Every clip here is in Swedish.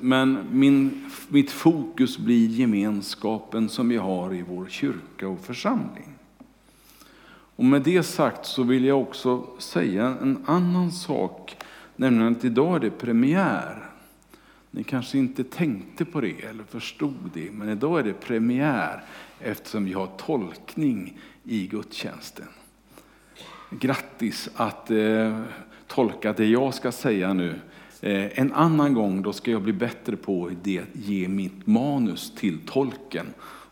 men min, mitt fokus blir gemenskapen som vi har i vår kyrka och församling. Och med det sagt så vill jag också säga en annan sak, nämligen att idag är det premiär. Ni kanske inte tänkte på det eller förstod det, men idag är det premiär eftersom vi har tolkning i gudstjänsten. Grattis att eh, tolka det jag ska säga nu. Eh, en annan gång då ska jag bli bättre på att ge mitt manus till tolken.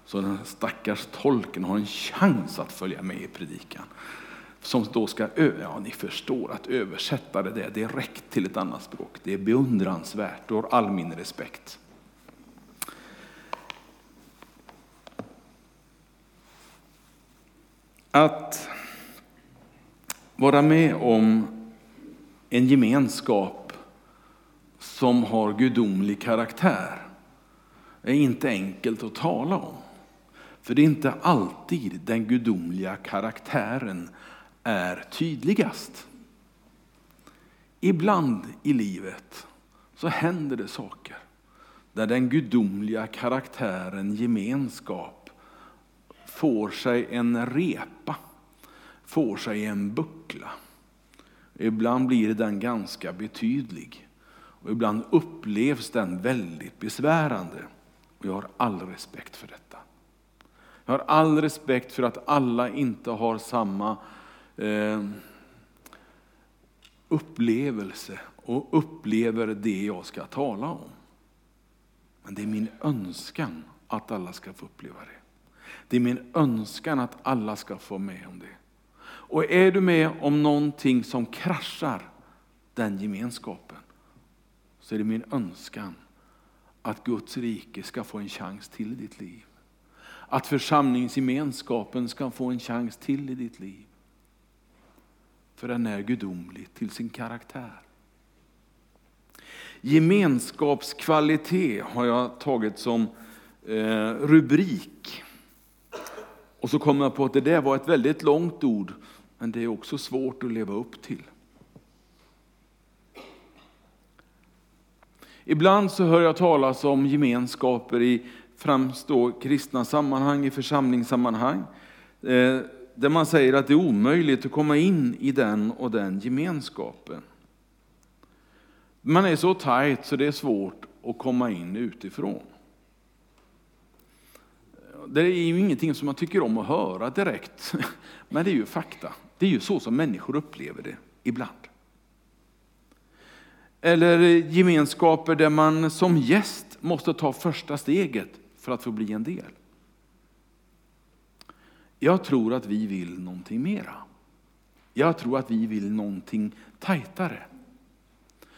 Så den stackars tolken har en chans att följa med i predikan. Som då ska, ja ni förstår att översätta det där direkt till ett annat språk. Det är beundransvärt och har all min respekt. Att vara med om en gemenskap som har gudomlig karaktär är inte enkelt att tala om. För det är inte alltid den gudomliga karaktären är tydligast. Ibland i livet så händer det saker där den gudomliga karaktären gemenskap får sig en repa, får sig en buckla. Ibland blir den ganska betydlig och ibland upplevs den väldigt besvärande. Och jag har all respekt för detta. Jag har all respekt för att alla inte har samma eh, upplevelse och upplever det jag ska tala om. Men det är min önskan att alla ska få uppleva det. Det är min önskan att alla ska få med om det. Och är du med om någonting som kraschar den gemenskapen, så är det min önskan att Guds rike ska få en chans till i ditt liv. Att församlingsgemenskapen ska få en chans till i ditt liv. För den är gudomlig till sin karaktär. Gemenskapskvalitet har jag tagit som eh, rubrik. Och så kommer jag på att det där var ett väldigt långt ord, men det är också svårt att leva upp till. Ibland så hör jag talas om gemenskaper i främst då kristna sammanhang, i församlingssammanhang, eh, där man säger att det är omöjligt att komma in i den och den gemenskapen. Man är så tajt så det är svårt att komma in utifrån. Det är ju ingenting som man tycker om att höra direkt, men det är ju fakta. Det är ju så som människor upplever det ibland. Eller gemenskaper där man som gäst måste ta första steget för att få bli en del. Jag tror att vi vill någonting mera. Jag tror att vi vill någonting tajtare.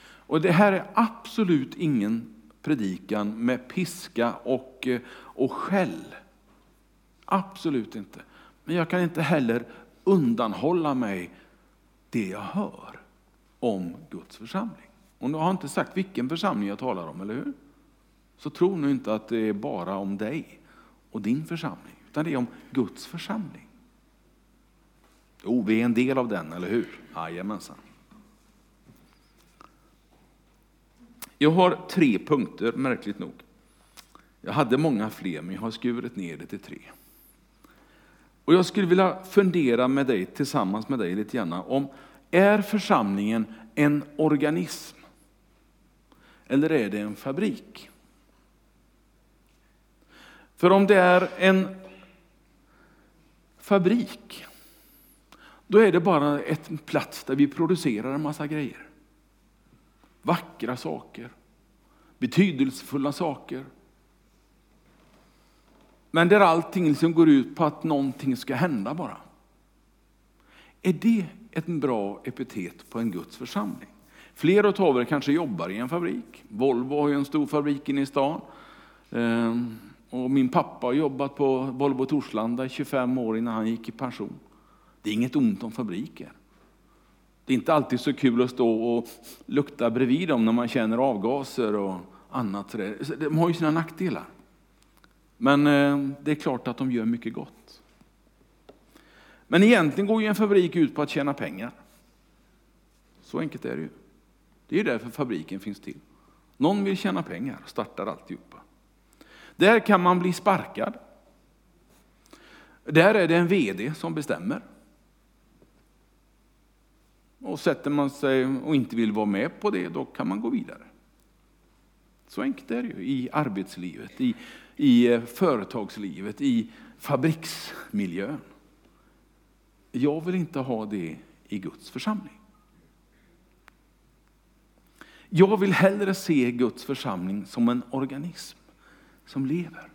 Och det här är absolut ingen predikan med piska och, eh, och skäll. Absolut inte. Men jag kan inte heller undanhålla mig det jag hör om Guds församling. Och nu har jag inte sagt vilken församling jag talar om, eller hur? Så tro nu inte att det är bara om dig och din församling, utan det är om Guds församling. Jo, vi är en del av den, eller hur? Jajamensan. Jag har tre punkter, märkligt nog. Jag hade många fler, men jag har skurit ner det till tre. Och Jag skulle vilja fundera med dig, tillsammans med dig lite grann om, är församlingen en organism? Eller är det en fabrik? För om det är en fabrik, då är det bara en plats där vi producerar en massa grejer. Vackra saker, betydelsefulla saker. Men där allting liksom går ut på att någonting ska hända bara. Är det ett bra epitet på en Guds församling? Fler av er kanske jobbar i en fabrik. Volvo har ju en stor fabrik inne i stan. Ehm, och min pappa har jobbat på Volvo Torslanda i 25 år innan han gick i pension. Det är inget ont om fabriker. Det är inte alltid så kul att stå och lukta bredvid dem när man känner avgaser och annat. De har ju sina nackdelar. Men ehm, det är klart att de gör mycket gott. Men egentligen går ju en fabrik ut på att tjäna pengar. Så enkelt är det ju. Det är därför fabriken finns till. Någon vill tjäna pengar och startar alltihopa. Där kan man bli sparkad. Där är det en VD som bestämmer. Och sätter man sig och inte vill vara med på det, då kan man gå vidare. Så enkelt är det ju i arbetslivet, i, i eh, företagslivet, i fabriksmiljön. Jag vill inte ha det i Guds församling. Jag vill hellre se Guds församling som en organism som lever.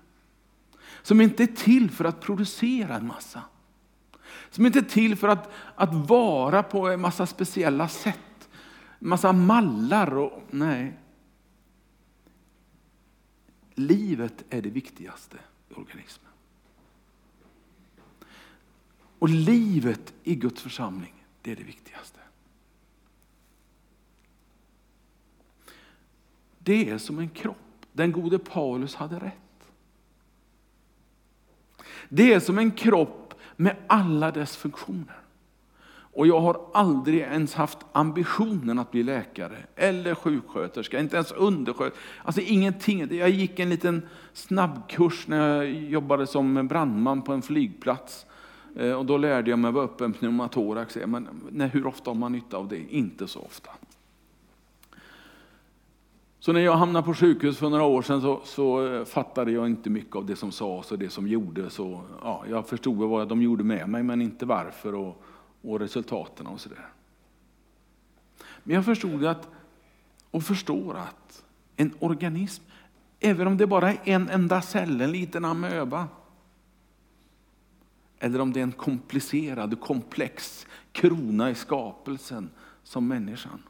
Som inte är till för att producera en massa. Som inte är till för att, att vara på en massa speciella sätt. En massa mallar och nej. Livet är det viktigaste i organismen. Och livet i Guds församling, det är det viktigaste. Det är som en kropp. Den gode Paulus hade rätt. Det är som en kropp med alla dess funktioner. Och jag har aldrig ens haft ambitionen att bli läkare eller sjuksköterska, inte ens undersköterska. Alltså ingenting. Jag gick en liten snabbkurs när jag jobbade som brandman på en flygplats. Eh, och då lärde jag mig vad öppen pneumatorax är. Men nej, hur ofta har man nytta av det? Inte så ofta. Så när jag hamnade på sjukhus för några år sedan så, så eh, fattade jag inte mycket av det som sades och det som gjordes. Och, ja, jag förstod vad de gjorde med mig, men inte varför och, och resultaten och sådär. Men jag förstod att, och förstår att en organism, även om det bara är en enda cell, en liten amöba, eller om det är en komplicerad, komplex krona i skapelsen som människan,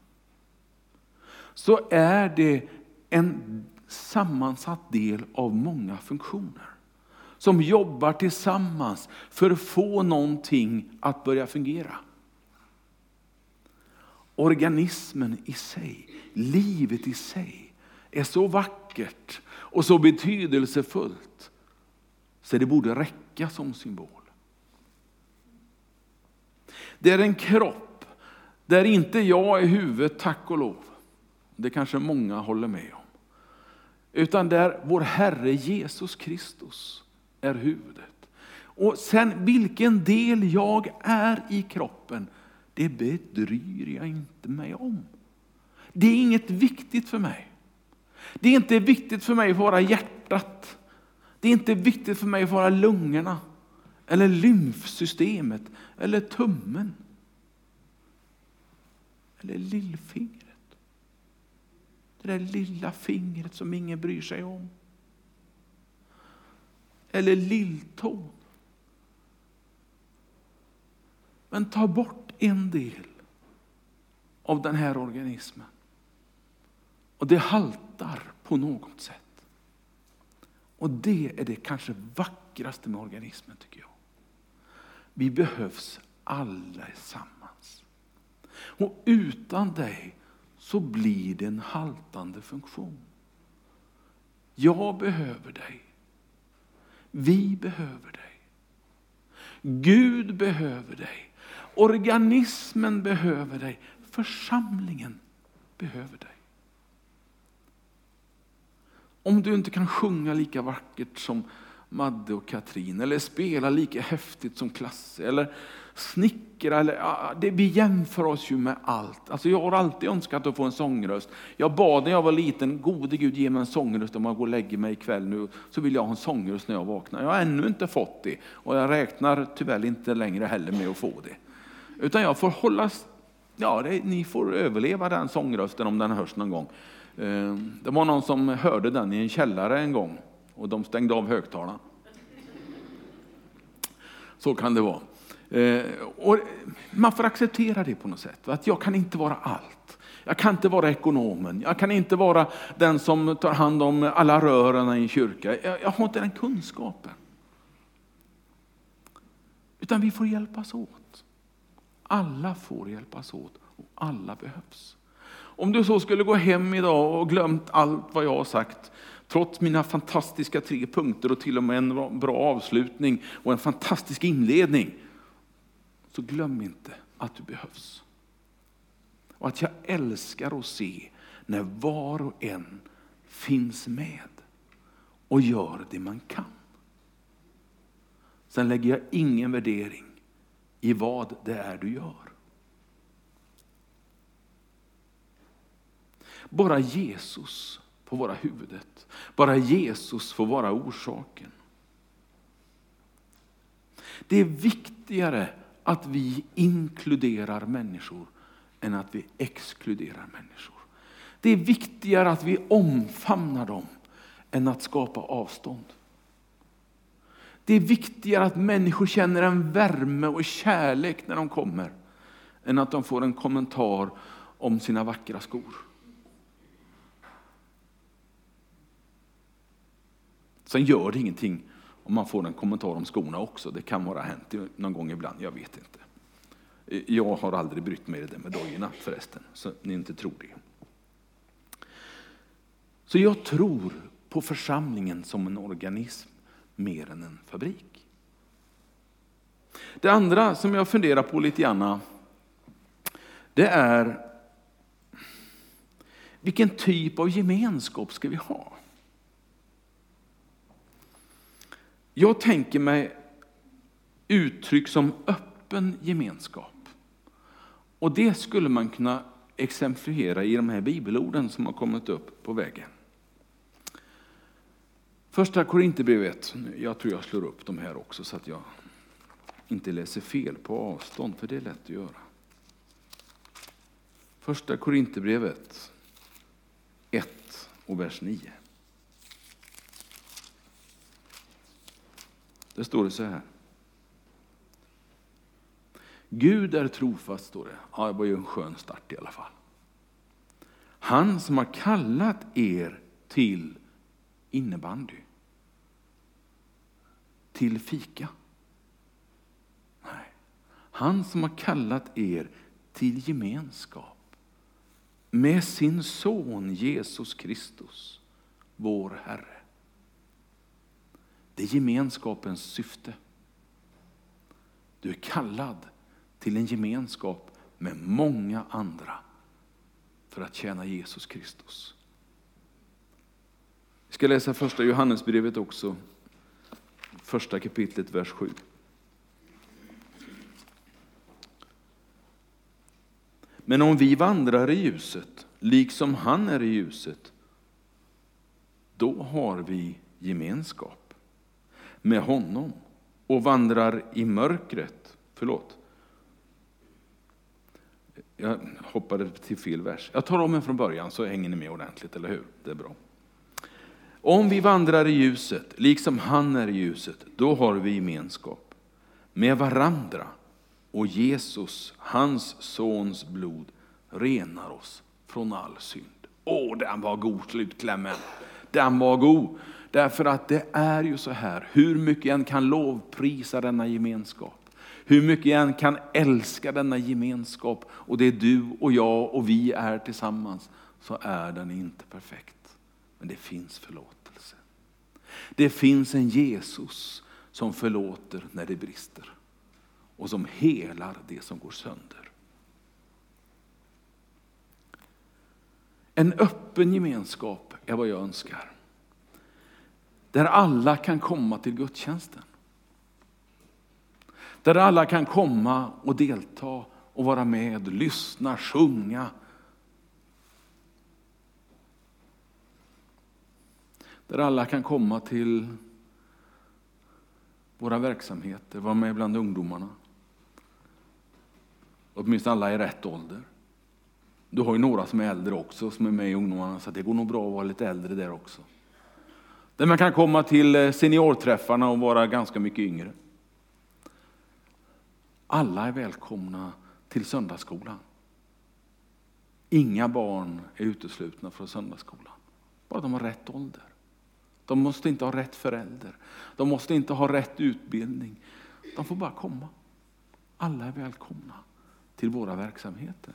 så är det en sammansatt del av många funktioner som jobbar tillsammans för att få någonting att börja fungera. Organismen i sig, livet i sig, är så vackert och så betydelsefullt så det borde räcka som symbol. Det är en kropp där inte jag är huvudet, tack och lov. Det kanske många håller med om. Utan där vår Herre Jesus Kristus är huvudet. Och sen vilken del jag är i kroppen, det bedryr jag inte mig om. Det är inget viktigt för mig. Det är inte viktigt för mig att vara hjärtat. Det är inte viktigt för mig att vara lungorna, eller lymfsystemet, eller tummen. Eller lillfingret. Det där lilla fingret som ingen bryr sig om. Eller lilltån. Men ta bort en del av den här organismen. Och det haltar på något sätt. Och det är det kanske vackraste med organismen tycker jag. Vi behövs allesammans. Och utan dig så blir det en haltande funktion. Jag behöver dig. Vi behöver dig. Gud behöver dig. Organismen behöver dig. Församlingen behöver dig. Om du inte kan sjunga lika vackert som Madde och Katrin, eller spela lika häftigt som Klasse, eller snickra. Eller, det, vi jämför oss ju med allt. Alltså jag har alltid önskat att få en sångröst. Jag bad när jag var liten, gode Gud ge mig en sångröst om jag går och lägger mig ikväll nu, så vill jag ha en sångröst när jag vaknar. Jag har ännu inte fått det och jag räknar tyvärr inte längre heller med att få det. Utan jag får hålla, ja det, ni får överleva den sångrösten om den hörs någon gång. Eh, det var någon som hörde den i en källare en gång och de stängde av högtalarna. Så kan det vara. Eh, och man får acceptera det på något sätt. Att jag kan inte vara allt. Jag kan inte vara ekonomen. Jag kan inte vara den som tar hand om alla rören i en kyrka. Jag, jag har inte den kunskapen. Utan vi får hjälpas åt. Alla får hjälpas åt och alla behövs. Om du så skulle gå hem idag och glömt allt vad jag har sagt, trots mina fantastiska tre punkter och till och med en bra avslutning och en fantastisk inledning, så glöm inte att du behövs. Och att jag älskar att se när var och en finns med och gör det man kan. Sen lägger jag ingen värdering i vad det är du gör. Bara Jesus får vara huvudet. Bara Jesus får vara orsaken. Det är viktigare att vi inkluderar människor än att vi exkluderar människor. Det är viktigare att vi omfamnar dem än att skapa avstånd. Det är viktigare att människor känner en värme och kärlek när de kommer än att de får en kommentar om sina vackra skor. Sen gör det ingenting om man får en kommentar om skorna också. Det kan vara hänt någon gång ibland, jag vet inte. Jag har aldrig brytt mig i det med dojorna förresten, så ni inte tror det. Så jag tror på församlingen som en organism mer än en fabrik. Det andra som jag funderar på lite grann, det är vilken typ av gemenskap ska vi ha? Jag tänker mig uttryck som öppen gemenskap. Och det skulle man kunna exemplifiera i de här bibelorden som har kommit upp på väggen. Första Korinthierbrevet, jag tror jag slår upp de här också så att jag inte läser fel på avstånd, för det är lätt att göra. Första Korinthierbrevet 1 och vers 9. Där står det så här. Gud är trofast, står det. Ja, det var ju en skön start i alla fall. Han som har kallat er till innebandy. Till fika. Nej. Han som har kallat er till gemenskap med sin son Jesus Kristus, vår Herre. Det är gemenskapens syfte. Du är kallad till en gemenskap med många andra för att tjäna Jesus Kristus. Vi ska läsa första Johannesbrevet också, första kapitlet, vers 7. Men om vi vandrar i ljuset, liksom han är i ljuset, då har vi gemenskap med honom och vandrar i mörkret. Förlåt. Jag hoppade till fel vers. Jag tar om den från början så hänger ni med ordentligt, eller hur? Det är bra. Om vi vandrar i ljuset, liksom han är i ljuset, då har vi gemenskap med varandra. Och Jesus, hans sons blod, renar oss från all synd. Åh, den var god slutklämmen. Den var god. Därför att det är ju så här, hur mycket jag än kan lovprisa denna gemenskap, hur mycket jag än kan älska denna gemenskap, och det är du och jag och vi är tillsammans, så är den inte perfekt. Men det finns förlåtelse. Det finns en Jesus som förlåter när det brister och som helar det som går sönder. En öppen gemenskap är vad jag önskar. Där alla kan komma till gudstjänsten. Där alla kan komma och delta och vara med, lyssna, sjunga. Där alla kan komma till våra verksamheter, vara med bland ungdomarna. Åtminstone alla i rätt ålder. Du har ju några som är äldre också, som är med i ungdomarna, så det går nog bra att vara lite äldre där också. Där man kan komma till eh, seniorträffarna och vara ganska mycket yngre. Alla är välkomna till söndagsskolan. Inga barn är uteslutna från söndagsskolan. Bara de har rätt ålder. De måste inte ha rätt förälder. De måste inte ha rätt utbildning. De får bara komma. Alla är välkomna till våra verksamheter.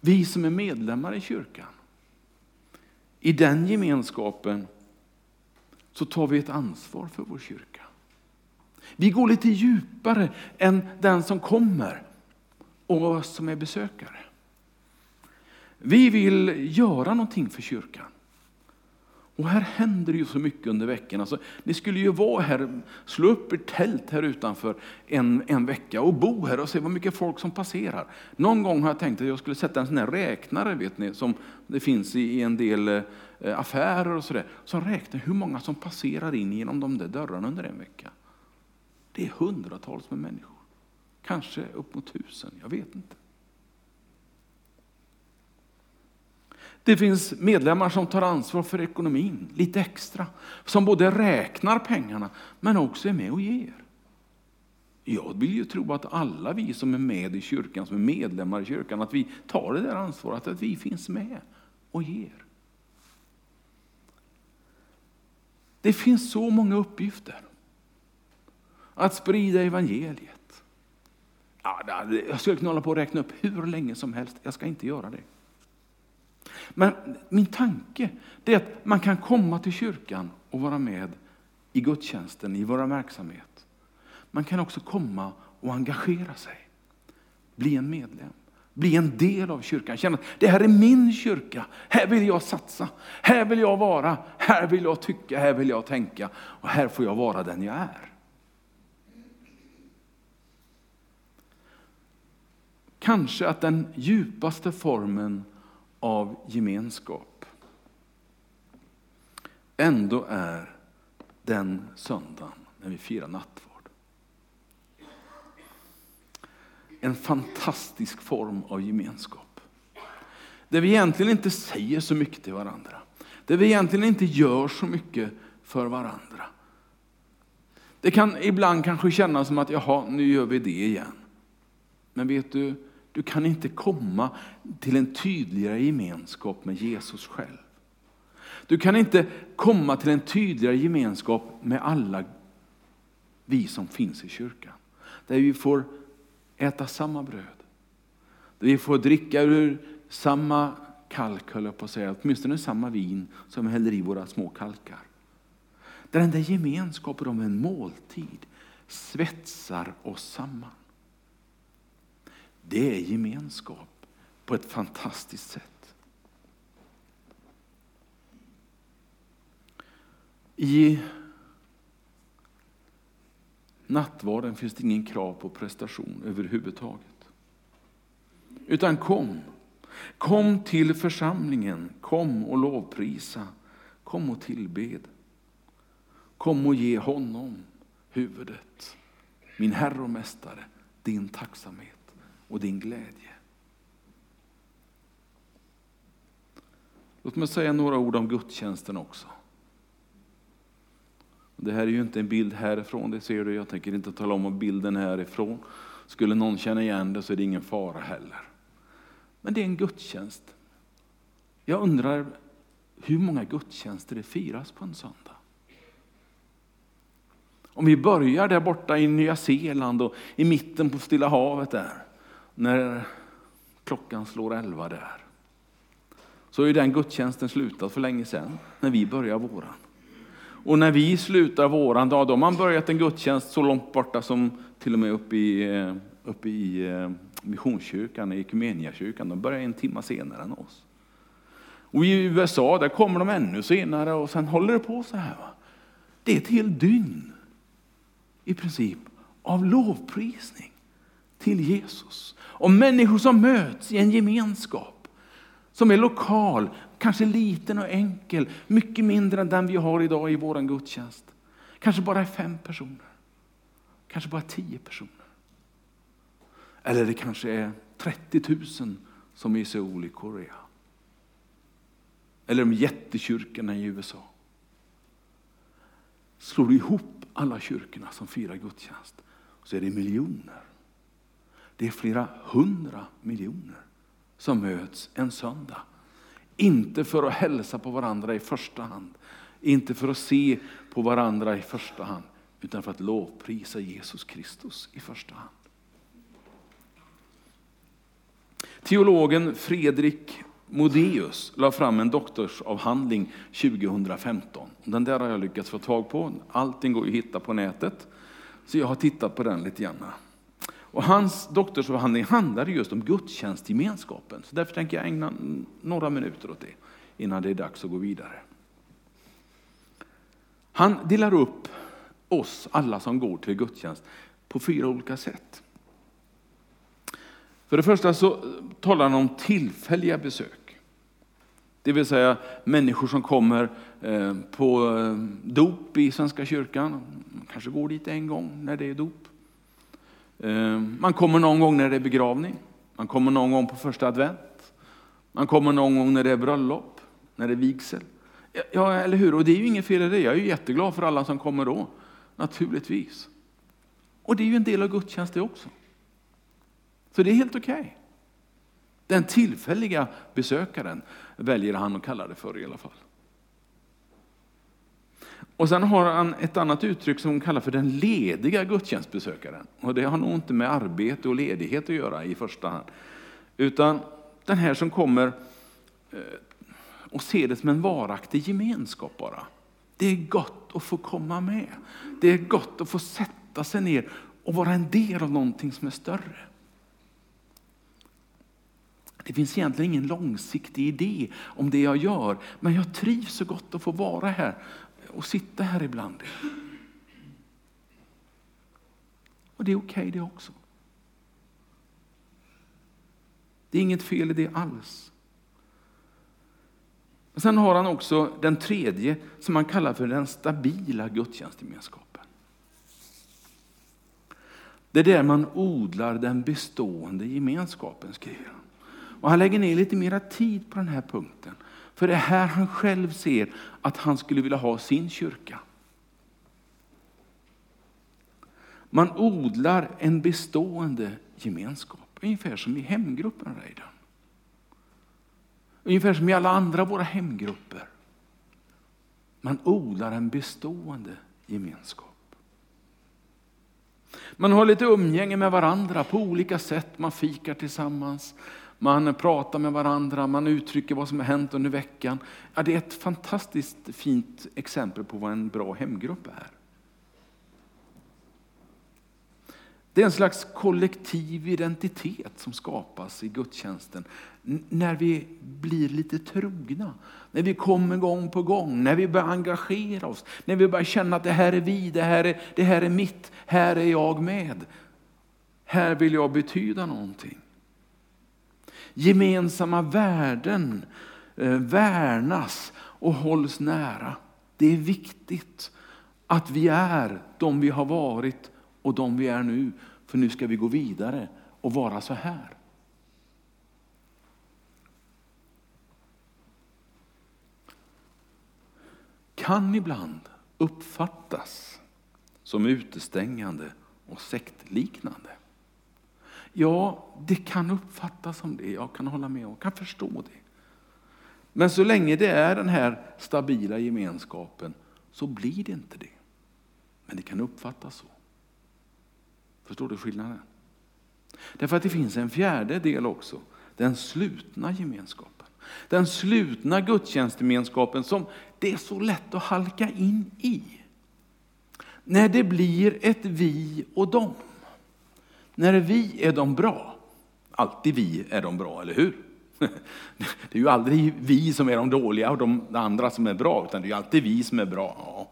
Vi som är medlemmar i kyrkan, i den gemenskapen så tar vi ett ansvar för vår kyrka. Vi går lite djupare än den som kommer och oss som är besökare. Vi vill göra någonting för kyrkan. Och här händer ju så mycket under veckan. Alltså, ni skulle ju vara här, slå upp ert tält här utanför en, en vecka och bo här och se vad mycket folk som passerar. Någon gång har jag tänkt att jag skulle sätta en sån här räknare, vet ni, som det finns i, i en del eh, affärer och sådär, som räknar hur många som passerar in genom de där dörrarna under en vecka. Det är hundratals med människor. Kanske upp mot tusen, jag vet inte. Det finns medlemmar som tar ansvar för ekonomin lite extra. Som både räknar pengarna men också är med och ger. Jag vill ju tro att alla vi som är med i kyrkan, som är medlemmar i kyrkan, att vi tar det där ansvaret, att vi finns med och ger. Det finns så många uppgifter. Att sprida evangeliet. Ja, jag skulle kunna hålla på och räkna upp hur länge som helst, jag ska inte göra det. Men min tanke är att man kan komma till kyrkan och vara med i gudstjänsten, i vår verksamhet. Man kan också komma och engagera sig. Bli en medlem. Bli en del av kyrkan. Känna att det här är min kyrka. Här vill jag satsa. Här vill jag vara. Här vill jag tycka. Här vill jag tänka. Och här får jag vara den jag är. Kanske att den djupaste formen av gemenskap ändå är den söndagen när vi firar nattvard. En fantastisk form av gemenskap. Där vi egentligen inte säger så mycket till varandra. Där vi egentligen inte gör så mycket för varandra. Det kan ibland kanske kännas som att jaha, nu gör vi det igen. Men vet du, du kan inte komma till en tydligare gemenskap med Jesus själv. Du kan inte komma till en tydligare gemenskap med alla vi som finns i kyrkan. Där vi får äta samma bröd. Där vi får dricka ur samma kalk, höll jag på att säga, åtminstone samma vin som vi häller i våra små kalkar. Där den där gemenskapen om en måltid svetsar oss samman. Det är gemenskap på ett fantastiskt sätt. I nattvarden finns det ingen krav på prestation överhuvudtaget. Utan kom. Kom till församlingen, kom och lovprisa, kom och tillbed. Kom och ge honom huvudet, min Herre och Mästare, din tacksamhet och din glädje. Låt mig säga några ord om gudstjänsten också. Det här är ju inte en bild härifrån, det ser du. Jag tänker inte tala om bilden härifrån. Skulle någon känna igen det så är det ingen fara heller. Men det är en gudstjänst. Jag undrar hur många gudstjänster det firas på en söndag. Om vi börjar där borta i Nya Zeeland och i mitten på Stilla havet där när klockan slår elva där. Så är den gudstjänsten slutat för länge sedan, när vi börjar våran. Och när vi slutar våran dag, då har man börjat en gudstjänst så långt borta som till och med uppe i, eh, uppe i eh, Missionskyrkan, i Ekumeniakyrkan. De börjar en timme senare än oss. Och i USA, där kommer de ännu senare och sen håller det på så här. Va? Det är ett helt dygn, i princip, av lovprisning till Jesus. Och människor som möts i en gemenskap som är lokal, kanske liten och enkel, mycket mindre än den vi har idag i vår gudstjänst. Kanske bara är fem personer, kanske bara tio personer. Eller det kanske är 30 000 som i Seoul i Korea. Eller de jättekyrkorna i USA. Slår du ihop alla kyrkorna som firar gudstjänst så är det miljoner. Det är flera hundra miljoner som möts en söndag. Inte för att hälsa på varandra i första hand, inte för att se på varandra i första hand, utan för att lovprisa Jesus Kristus i första hand. Teologen Fredrik Modéus la fram en doktorsavhandling 2015. Den där har jag lyckats få tag på. Allting går ju att hitta på nätet. Så jag har tittat på den lite grann. Och hans doktorsavhandling handlade just om gudstjänstgemenskapen. Så därför tänker jag ägna några minuter åt det innan det är dags att gå vidare. Han delar upp oss alla som går till gudstjänst på fyra olika sätt. För det första så talar han om tillfälliga besök. Det vill säga människor som kommer eh, på eh, dop i Svenska kyrkan. Man kanske går dit en gång när det är dop. Eh, man kommer någon gång när det är begravning. Man kommer någon gång på första advent. Man kommer någon gång när det är bröllop, när det är vigsel. Ja, eller hur? Och det är ju inget fel i det. Jag är ju jätteglad för alla som kommer då, naturligtvis. Och det är ju en del av gudstjänst det också. Så det är helt okej. Okay. Den tillfälliga besökaren väljer han att kalla det för i alla fall. Och sen har han ett annat uttryck som hon kallar för den lediga gudstjänstbesökaren. Och det har nog inte med arbete och ledighet att göra i första hand. Utan den här som kommer eh, och ser det som en varaktig gemenskap bara. Det är gott att få komma med. Det är gott att få sätta sig ner och vara en del av någonting som är större. Det finns egentligen ingen långsiktig idé om det jag gör, men jag trivs så gott att få vara här och sitta här ibland. Och det är okej okay det också. Det är inget fel i det alls. Sen har han också den tredje som han kallar för den stabila gudstjänstgemenskapen. Det är där man odlar den bestående gemenskapen, skriver han. Och han lägger ner lite mera tid på den här punkten. För det är här han själv ser att han skulle vilja ha sin kyrka. Man odlar en bestående gemenskap, ungefär som i hemgruppen Reidar. Ungefär som i alla andra våra hemgrupper. Man odlar en bestående gemenskap. Man har lite umgänge med varandra på olika sätt. Man fikar tillsammans, man pratar med varandra, man uttrycker vad som har hänt under veckan. Ja, det är ett fantastiskt fint exempel på vad en bra hemgrupp är. Det är en slags kollektiv identitet som skapas i gudstjänsten när vi blir lite trogna. När vi kommer gång på gång, när vi börjar engagera oss, när vi börjar känna att det här är vi, det här är, det här är mitt, här är jag med. Här vill jag betyda någonting. Gemensamma värden eh, värnas och hålls nära. Det är viktigt att vi är de vi har varit och de vi är nu. För nu ska vi gå vidare och vara så här. Kan ibland uppfattas som utestängande och sektliknande. Ja, det kan uppfattas som det. Jag kan hålla med och kan förstå det. Men så länge det är den här stabila gemenskapen så blir det inte det. Men det kan uppfattas så. Förstår du skillnaden? Därför att det finns en fjärde del också, den slutna gemenskapen. Den slutna gudstjänstgemenskapen som det är så lätt att halka in i. När det blir ett vi och dem. När vi är de bra. Alltid vi är de bra, eller hur? Det är ju aldrig vi som är de dåliga och de andra som är bra, utan det är alltid vi som är bra. Ja.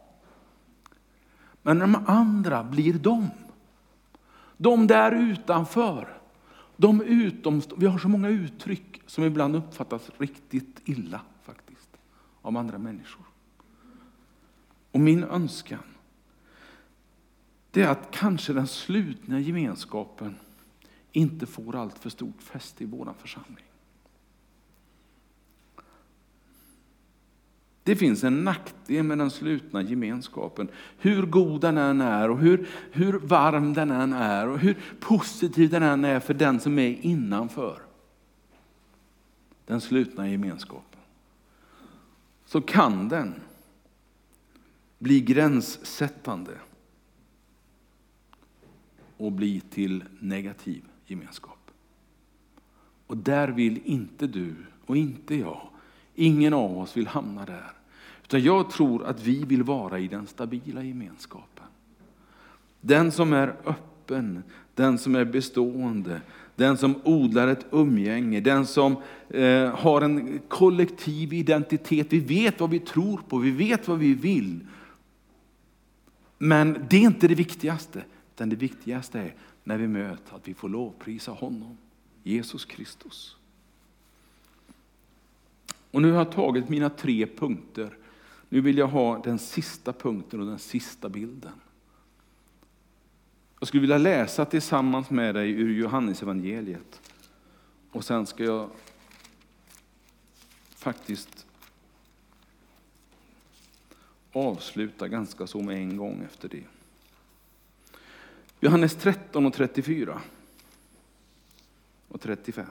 Men de andra blir de. De där utanför, de utomstående. Vi har så många uttryck som ibland uppfattas riktigt illa faktiskt av andra människor. Och min önskan det är att kanske den slutna gemenskapen inte får allt för stort fäste i vår församling. Det finns en nackdel med den slutna gemenskapen. Hur god den än är och hur, hur varm den än är och hur positiv den än är för den som är innanför den slutna gemenskapen. Så kan den bli gränssättande och bli till negativ gemenskap. Och där vill inte du och inte jag, ingen av oss vill hamna där. Utan jag tror att vi vill vara i den stabila gemenskapen. Den som är öppen den som är bestående, den som odlar ett umgänge, den som eh, har en kollektiv identitet. Vi vet vad vi tror på, vi vet vad vi vill. Men det är inte det viktigaste, utan det viktigaste är när vi möter att vi får lovprisa honom, Jesus Kristus. Och nu har jag tagit mina tre punkter. Nu vill jag ha den sista punkten och den sista bilden. Jag skulle vilja läsa tillsammans med dig ur Johannesevangeliet. Och sen ska jag faktiskt avsluta ganska så med en gång efter det. Johannes 13 och 34 och 35.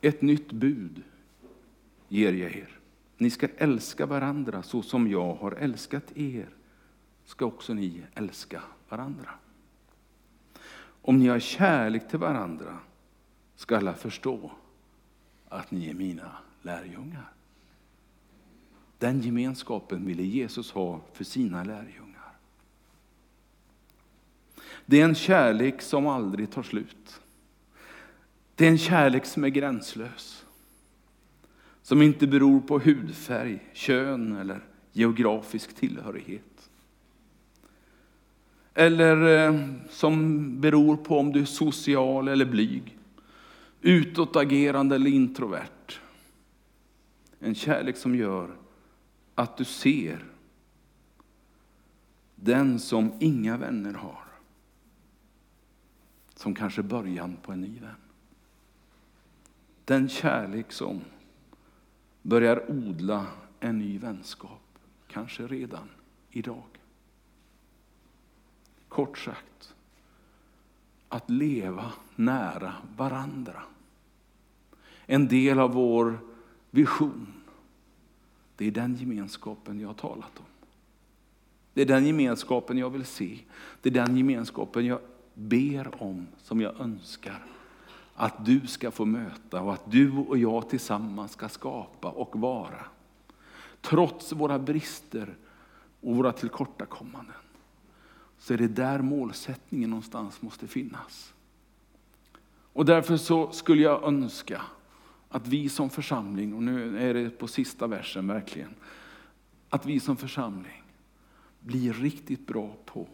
Ett nytt bud ger jag er. Ni ska älska varandra så som jag har älskat er, ska också ni älska varandra. Om ni har kärlek till varandra ska alla förstå att ni är mina lärjungar. Den gemenskapen ville Jesus ha för sina lärjungar. Det är en kärlek som aldrig tar slut. Det är en kärlek som är gränslös. Som inte beror på hudfärg, kön eller geografisk tillhörighet. Eller eh, som beror på om du är social eller blyg. Utåtagerande eller introvert. En kärlek som gör att du ser den som inga vänner har. Som kanske början på en ny vän. Den kärlek som börjar odla en ny vänskap, kanske redan idag. Kort sagt, att leva nära varandra. En del av vår vision. Det är den gemenskapen jag har talat om. Det är den gemenskapen jag vill se. Det är den gemenskapen jag ber om, som jag önskar att du ska få möta och att du och jag tillsammans ska skapa och vara. Trots våra brister och våra tillkortakommanden så är det där målsättningen någonstans måste finnas. Och därför så skulle jag önska att vi som församling, och nu är det på sista versen verkligen, att vi som församling blir riktigt bra på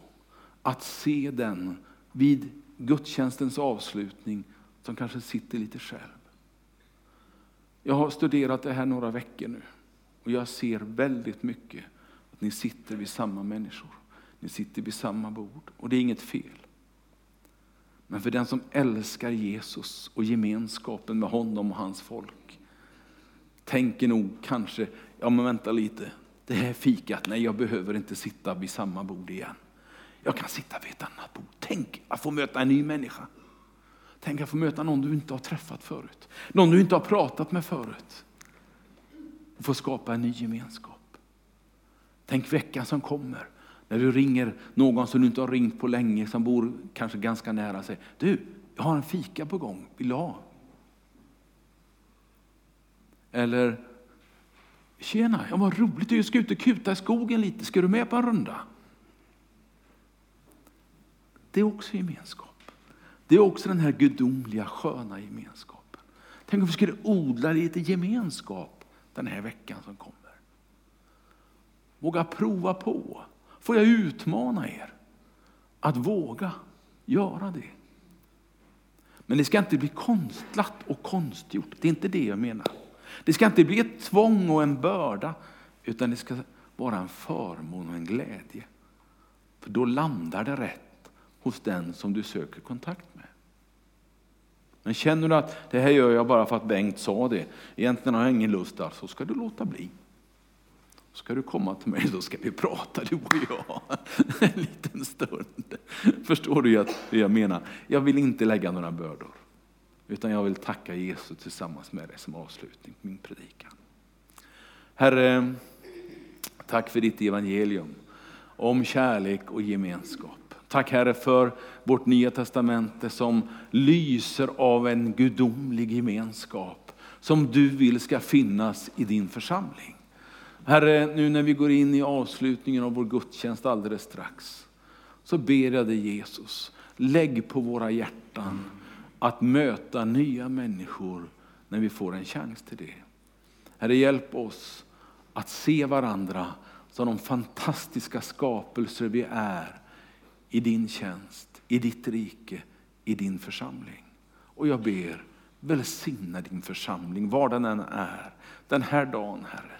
att se den vid gudstjänstens avslutning som kanske sitter lite själv. Jag har studerat det här några veckor nu och jag ser väldigt mycket att ni sitter vid samma människor. Ni sitter vid samma bord och det är inget fel. Men för den som älskar Jesus och gemenskapen med honom och hans folk tänker nog kanske, ja men vänta lite, det här fikat, nej jag behöver inte sitta vid samma bord igen. Jag kan sitta vid ett annat bord. Tänk att få möta en ny människa. Tänk att få möta någon du inte har träffat förut. Någon du inte har pratat med förut. Och få skapa en ny gemenskap. Tänk veckan som kommer. När du ringer någon som du inte har ringt på länge, som bor kanske ganska nära. Säger, du, jag har en fika på gång, vill du ha? Eller, tjena, ja, vad roligt, jag ska ut och kuta i skogen lite, ska du med på en runda? Det är också gemenskap. Det är också den här gudomliga sköna gemenskapen. Tänk om vi skulle odla lite gemenskap den här veckan som kommer. Våga prova på. Får jag utmana er att våga göra det? Men det ska inte bli konstlat och konstgjort. Det är inte det jag menar. Det ska inte bli ett tvång och en börda, utan det ska vara en förmån och en glädje. För då landar det rätt hos den som du söker kontakt med. Men känner du att det här gör jag bara för att Bengt sa det, egentligen har jag ingen lust där, så ska du låta bli. Ska du komma till mig så ska vi prata du och jag en liten stund. Förstår du hur jag menar? Jag vill inte lägga några bördor. Utan jag vill tacka Jesus tillsammans med dig som avslutning på min predikan. Herre, tack för ditt evangelium om kärlek och gemenskap. Tack Herre för vårt nya testamente som lyser av en gudomlig gemenskap som du vill ska finnas i din församling. Herre, nu när vi går in i avslutningen av vår gudstjänst alldeles strax, så ber jag dig Jesus, lägg på våra hjärtan att möta nya människor när vi får en chans till det. Herre, hjälp oss att se varandra som de fantastiska skapelser vi är i din tjänst, i ditt rike, i din församling. Och jag ber, välsigna din församling var den än är, den här dagen Herre.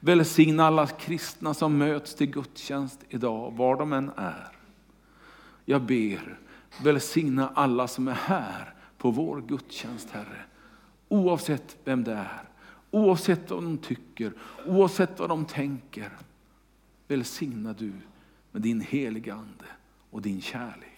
Välsigna alla kristna som möts till gudstjänst idag, var de än är. Jag ber, välsigna alla som är här på vår gudstjänst Herre. Oavsett vem det är, oavsett vad de tycker, oavsett vad de tänker. Välsigna du med din heliga Ande och din kärlek.